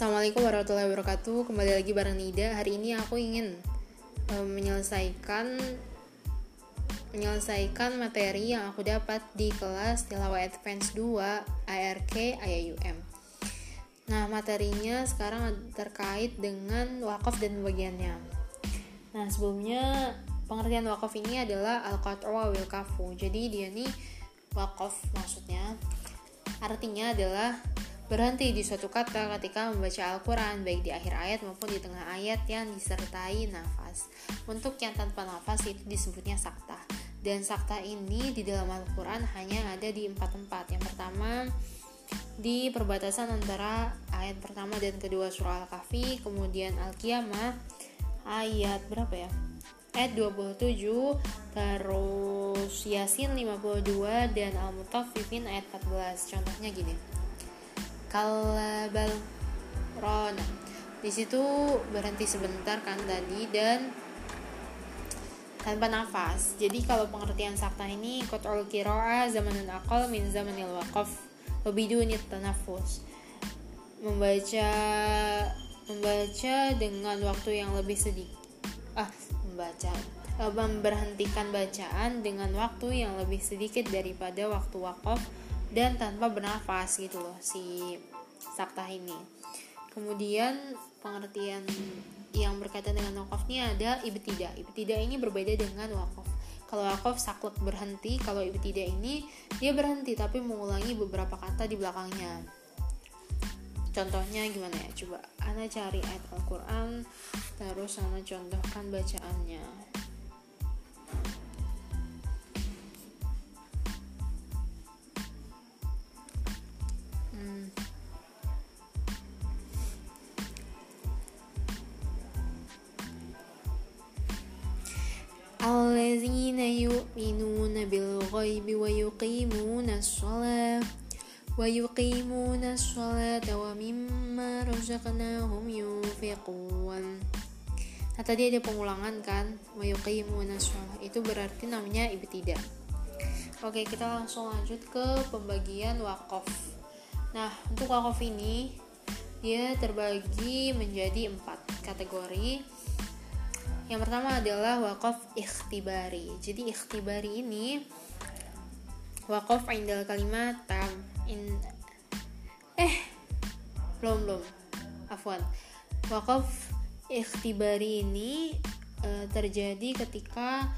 Assalamualaikum warahmatullahi wabarakatuh. Kembali lagi bareng Nida. Hari ini aku ingin um, menyelesaikan menyelesaikan materi yang aku dapat di kelas Tilawah Advance 2 ARK IAUM. Nah, materinya sekarang terkait dengan wakaf dan bagiannya. Nah, sebelumnya pengertian wakaf ini adalah al-qat'u wa kafu. Jadi dia nih wakaf maksudnya artinya adalah berhenti di suatu kata ketika membaca Al-Quran baik di akhir ayat maupun di tengah ayat yang disertai nafas. Untuk yang tanpa nafas itu disebutnya sakta dan sakta ini di dalam Al-Quran hanya ada di empat tempat. Yang pertama di perbatasan antara ayat pertama dan kedua surah Al-Kahfi kemudian Al-Qiyamah ayat berapa ya? Ayat 27 terus Yasin 52 dan Al-Mutaffifin ayat 14 contohnya gini kalabal rona. Di situ berhenti sebentar kan tadi dan tanpa nafas. Jadi kalau pengertian sakta ini kotol kiroa zamanun akal min zamanil wakaf lebih tanafus membaca membaca dengan waktu yang lebih sedikit. Ah membaca. Memberhentikan bacaan dengan waktu yang lebih sedikit daripada waktu wakaf dan tanpa bernafas gitu loh si sakta ini. Kemudian pengertian yang berkaitan dengan wakaf ini ada ibtida. Ibtida ini berbeda dengan wakaf kalau wakaf saklek berhenti. Kalau ibtida ini dia berhenti tapi mengulangi beberapa kata di belakangnya. Contohnya gimana ya? Coba Ana cari ayat Al-Quran terus Ana contohkan bacaannya razaqnahum yunfiqun nah tadi ada pengulangan kan wa yuqimuna itu berarti namanya ibtida. Oke kita langsung lanjut ke pembagian wakaf. Nah untuk wakaf ini dia terbagi menjadi empat kategori. Yang pertama adalah wakaf ikhtibari. Jadi ikhtibari ini wakaf indal kalimat tam in belum belum afwan wakaf ikhtibari ini e, terjadi ketika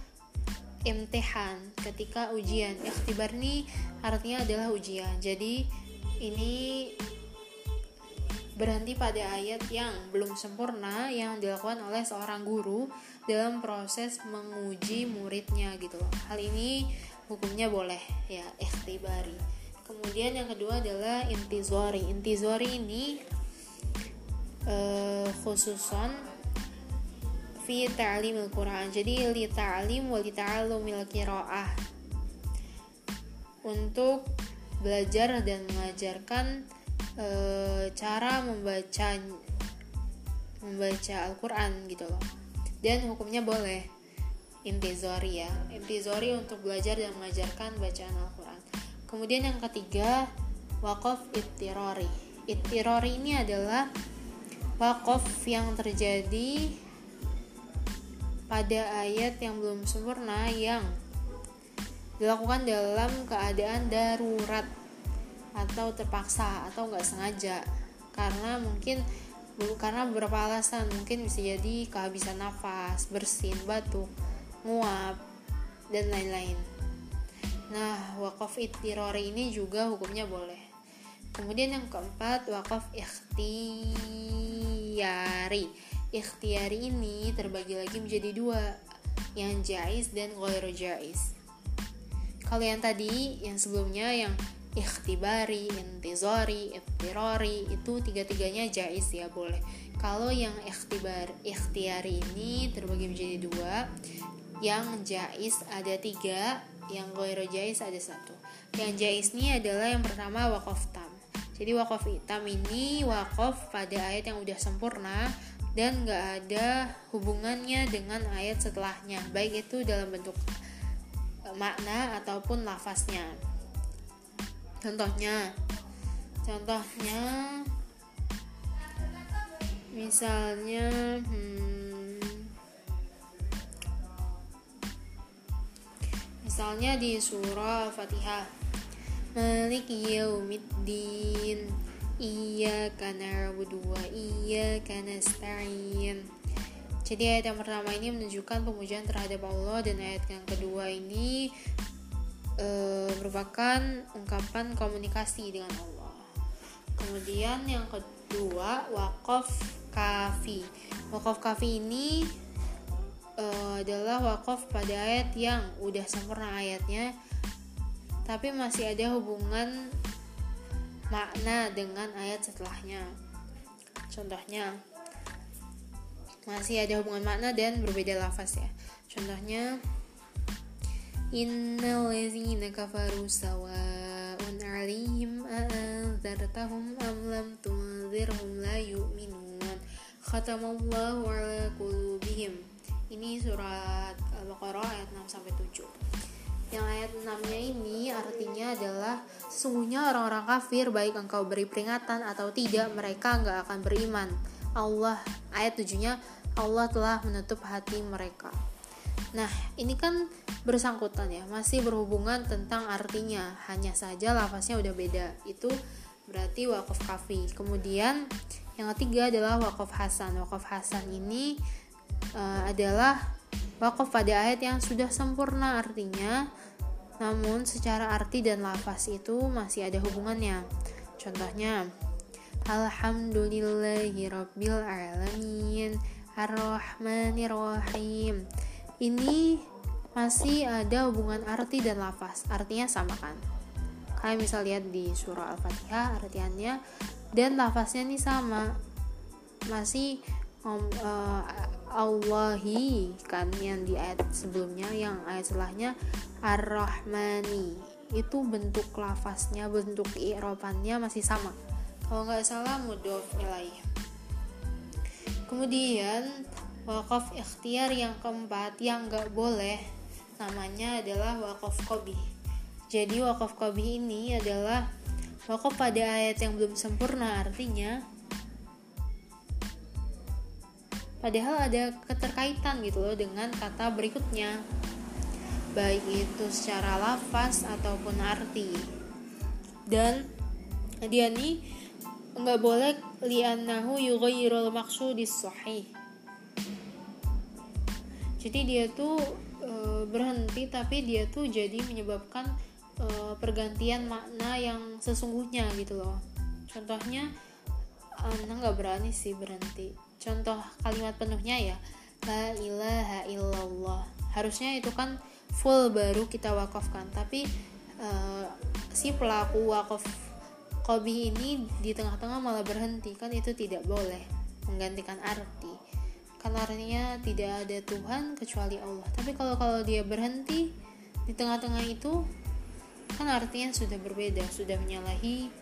imtihan ketika ujian ikhtibar ini artinya adalah ujian jadi ini berhenti pada ayat yang belum sempurna yang dilakukan oleh seorang guru dalam proses menguji muridnya gitu. Hal ini hukumnya boleh ya ikhtibari. Kemudian yang kedua adalah intizori. Intizori ini uh, khususon fi ta'limil Quran. Jadi li ta'lim wa li ta'allumil qiraah. Untuk belajar dan mengajarkan e, cara membaca membaca Al-Quran gitu loh dan hukumnya boleh intizori ya intizori untuk belajar dan mengajarkan bacaan Al-Quran kemudian yang ketiga wakaf ittirori ittirori ini adalah wakaf yang terjadi pada ayat yang belum sempurna yang dilakukan dalam keadaan darurat atau terpaksa atau nggak sengaja. Karena mungkin karena beberapa alasan. Mungkin bisa jadi kehabisan nafas, bersin, batuk, nguap dan lain-lain. Nah, wakaf ittirori ini juga hukumnya boleh. Kemudian yang keempat, wakaf ikhtiyari. Ikhtiyari ini terbagi lagi menjadi dua, yang jais dan ghairu jais. Kalau yang tadi, yang sebelumnya yang ikhtibari, intizori, ittirori itu tiga-tiganya jais ya boleh. Kalau yang ikhtibar, ikhtiari ini terbagi menjadi dua, yang jais ada tiga, yang goiro jais ada satu. Yang jais ini adalah yang pertama wakaf tam. Jadi wakaf tam ini wakaf pada ayat yang udah sempurna dan gak ada hubungannya dengan ayat setelahnya, baik itu dalam bentuk makna ataupun lafaznya contohnya contohnya misalnya hmm, misalnya di surah Al-Fatihah Malik yaumiddin Iyyaka na'budu wa iyyaka nasta'in jadi ayat yang pertama ini menunjukkan pemujaan terhadap Allah dan ayat yang kedua ini e, merupakan ungkapan komunikasi dengan Allah. Kemudian yang kedua wakaf kafi. Wakaf kafi ini e, adalah wakaf pada ayat yang udah sempurna ayatnya, tapi masih ada hubungan makna dengan ayat setelahnya. Contohnya, masih ada hubungan makna dan berbeda lafaz ya. Contohnya Innal ladzina kafaru sawa'un 'alaihim a'anzartahum am lam tunzirhum la yu'minun. Khatamallahu 'ala qulubihim. Ini surat Al-Baqarah ayat 6 sampai 7. Yang ayat 6-nya ini artinya adalah sesungguhnya orang-orang kafir baik engkau beri peringatan atau tidak mereka nggak akan beriman Allah ayat tujuhnya Allah telah menutup hati mereka. Nah, ini kan bersangkutan ya, masih berhubungan tentang artinya. Hanya saja lafaznya udah beda. Itu berarti wakaf kafi. Kemudian yang ketiga adalah wakaf hasan. Wakaf hasan ini uh, adalah wakaf pada ayat yang sudah sempurna artinya, namun secara arti dan lafaz itu masih ada hubungannya. Contohnya, Alamin Ar-Rahmanir-Rahim. Ini masih ada hubungan arti dan lafaz. Artinya sama kan? Kayak misal lihat di surah Al-Fatihah artiannya Dan lafaznya ini sama Masih um, uh, Allahi kan yang di ayat sebelumnya yang ayat setelahnya Ar-Rahmani. Itu bentuk lafaznya bentuk iropannya masih sama. Kalau nggak salah mudof ilaih. Kemudian wakaf ikhtiar yang keempat yang nggak boleh namanya adalah wakaf kobi jadi wakaf kobi ini adalah wakaf pada ayat yang belum sempurna artinya padahal ada keterkaitan gitu loh dengan kata berikutnya. Baik itu secara lafaz ataupun arti. Dan dia nih nggak boleh lianahu yughayyirul maqsudis sahih. Jadi dia tuh e, berhenti tapi dia tuh jadi menyebabkan e, pergantian makna yang sesungguhnya gitu loh. Contohnya anda nggak berani sih berhenti contoh kalimat penuhnya ya. La ilaha illallah. Harusnya itu kan full baru kita wakafkan tapi e, si pelaku wakaf Kobi ini di tengah-tengah malah berhenti. Kan itu tidak boleh menggantikan arti. Kan artinya tidak ada Tuhan kecuali Allah. Tapi kalau kalau dia berhenti di tengah-tengah itu kan artinya sudah berbeda sudah menyalahi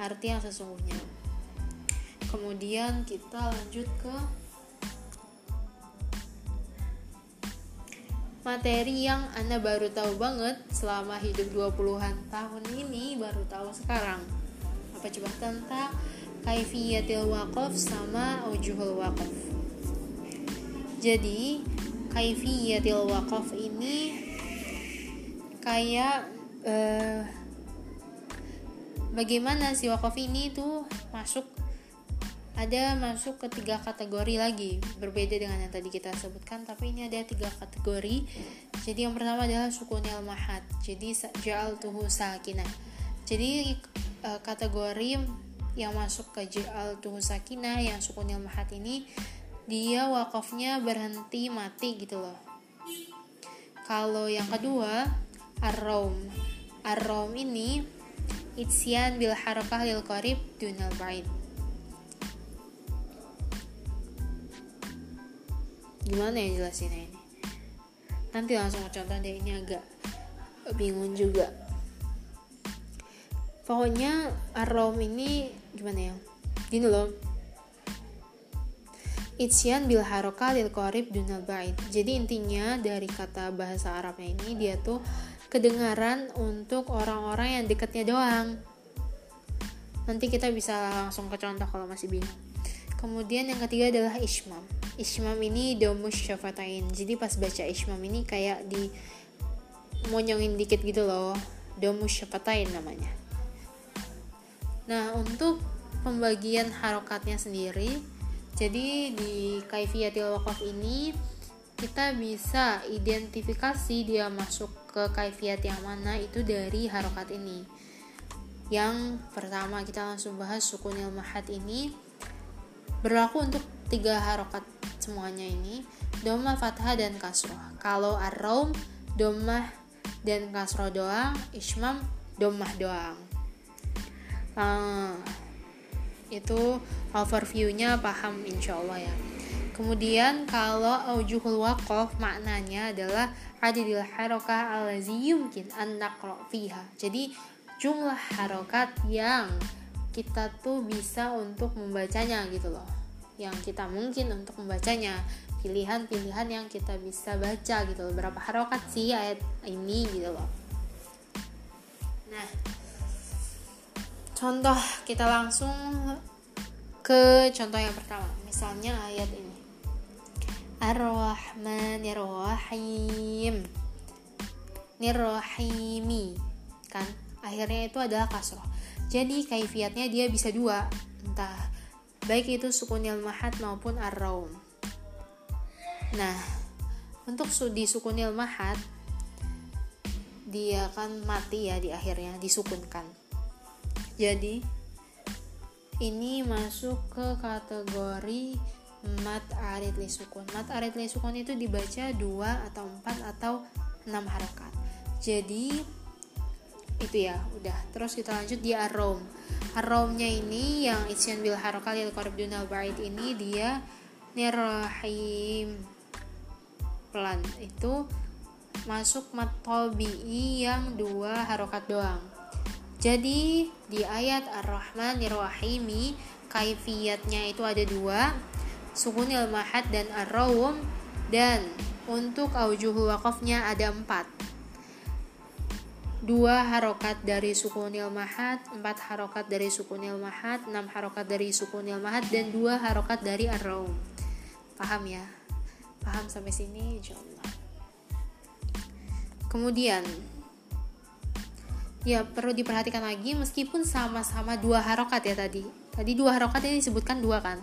arti yang sesungguhnya kemudian kita lanjut ke materi yang Anda baru tahu banget selama hidup 20-an tahun ini baru tahu sekarang. Apa coba tentang kaifiyatil waqaf sama ujuhul waqaf. Jadi kaifiyatil waqaf ini kayak uh, bagaimana si wakaf ini tuh masuk ada masuk ke tiga kategori lagi berbeda dengan yang tadi kita sebutkan tapi ini ada tiga kategori. Jadi yang pertama adalah sukunil mahat jadi ja'al tuhu sakinah. Jadi uh, kategori yang masuk ke ja'al tuh sakinah yang sukunil mahat ini dia wakafnya berhenti mati gitu loh. Kalau yang kedua ar-rom ar-rom ini itsian bil harakah lil qarib dunal ba'id gimana ya jelasinnya ini nanti langsung contoh deh ini agak bingung juga pokoknya arom ini gimana ya gini loh Itsian bil haroka lil korib dunal bait. Jadi intinya dari kata bahasa Arabnya ini dia tuh kedengaran untuk orang-orang yang dekatnya doang. Nanti kita bisa langsung ke contoh kalau masih bingung. Kemudian yang ketiga adalah ismam ismam ini domus syafatain. Jadi pas baca ismam ini kayak di monyongin dikit gitu loh. Domus syafatain namanya. Nah untuk pembagian harokatnya sendiri jadi di kaifiyatil wakaf ini kita bisa identifikasi dia masuk ke kaifiyat yang mana itu dari harokat ini. Yang pertama kita langsung bahas sukunil mahat ini berlaku untuk tiga harokat semuanya ini doma fathah dan kasroh kalau arrom domah dan kasroh doang ismam domah doang. Nah, itu overviewnya paham insya Allah ya. Kemudian kalau aujuhul wakof maknanya adalah adidil harokah alazi yumkin an fiha. Jadi jumlah harokat yang kita tuh bisa untuk membacanya gitu loh. Yang kita mungkin untuk membacanya. Pilihan-pilihan yang kita bisa baca gitu loh. Berapa harokat sih ayat ini gitu loh. Nah contoh kita langsung ke contoh yang pertama. Misalnya ayat ini. Ar-Rahmanir-Rahim. Nirrahimi kan akhirnya itu adalah kasroh jadi kaifiatnya dia bisa dua, entah baik itu sukunil mahat maupun ar-raum. Nah, untuk di sukunil mahat dia akan mati ya di akhirnya disukunkan. Jadi ini masuk ke kategori mat arid li sukun. Mat arid li sukun itu dibaca dua atau empat atau enam harakat. Jadi itu ya udah. Terus kita lanjut di arom. Aromnya ini yang isyan bil lil qarib dunal ba'id ini dia nirahim. Pelan. Itu masuk matobi'i yang dua harokat doang. Jadi di ayat ar-rahman nirahimi kaifiyatnya itu ada dua sukunil mahad dan ar-rawum dan untuk aujuhul wakafnya ada empat dua harokat dari sukunil mahat, empat harokat dari sukunil mahat, enam harokat dari sukunil mahat, dan dua harokat dari arraum. Paham ya? Paham sampai sini insyaallah. Kemudian ya perlu diperhatikan lagi meskipun sama-sama dua harokat ya tadi. Tadi dua harokat ini disebutkan dua kan.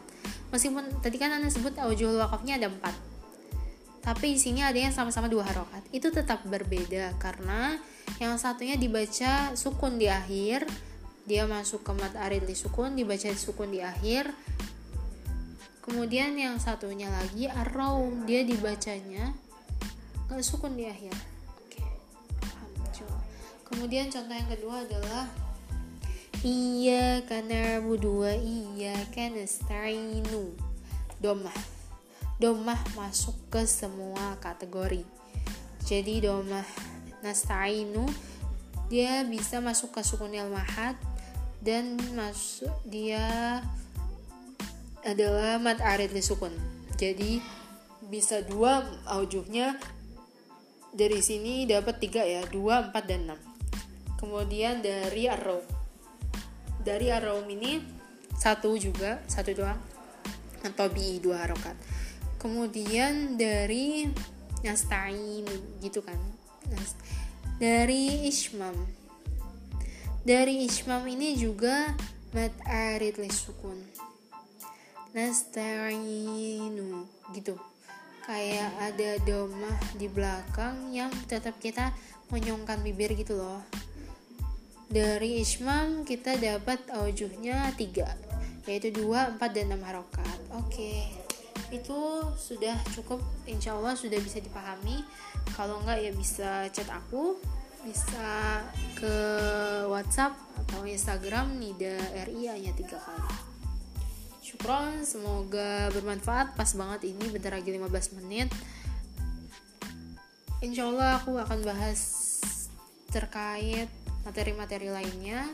Meskipun tadi kan anda sebut aujul wakafnya ada empat. Tapi di sini ada yang sama-sama dua harokat. Itu tetap berbeda karena yang satunya dibaca sukun di akhir dia masuk ke mat arid di sukun dibaca sukun di akhir. Kemudian yang satunya lagi arraum dia dibacanya nggak sukun di akhir. Kemudian contoh yang kedua adalah iya karena dua iya karena stainu domah domah masuk ke semua kategori. Jadi domah nasta'inu dia bisa masuk ke sukunil mahat dan masuk dia adalah mat arid li sukun. Jadi bisa dua aujuhnya. Dari sini dapat tiga ya dua empat dan enam. Kemudian dari arrow dari arrow ini satu juga satu doang. Atau bi dua harokat kemudian dari nasta'in gitu kan. Dari Ishmam. Dari Ishmam ini juga mat arid sukun. Nasta'inu gitu. Kayak ada domah di belakang yang tetap kita menyongkan bibir gitu loh. Dari Ishmam kita dapat aujuhnya tiga yaitu dua empat dan enam harokat. Oke. okay itu sudah cukup. Insya Allah sudah bisa dipahami. Kalau enggak ya bisa chat aku bisa ke WhatsApp atau Instagram Nida RI hanya tiga kali. Syukron semoga bermanfaat. Pas banget ini bentar lagi 15 menit. Insya Allah aku akan bahas terkait materi-materi lainnya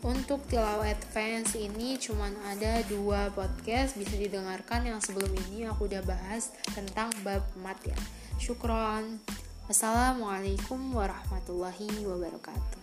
untuk Tilau Advance ini cuman ada dua podcast bisa didengarkan yang sebelum ini aku udah bahas tentang bab Mat ya. Syukron. Assalamualaikum warahmatullahi wabarakatuh.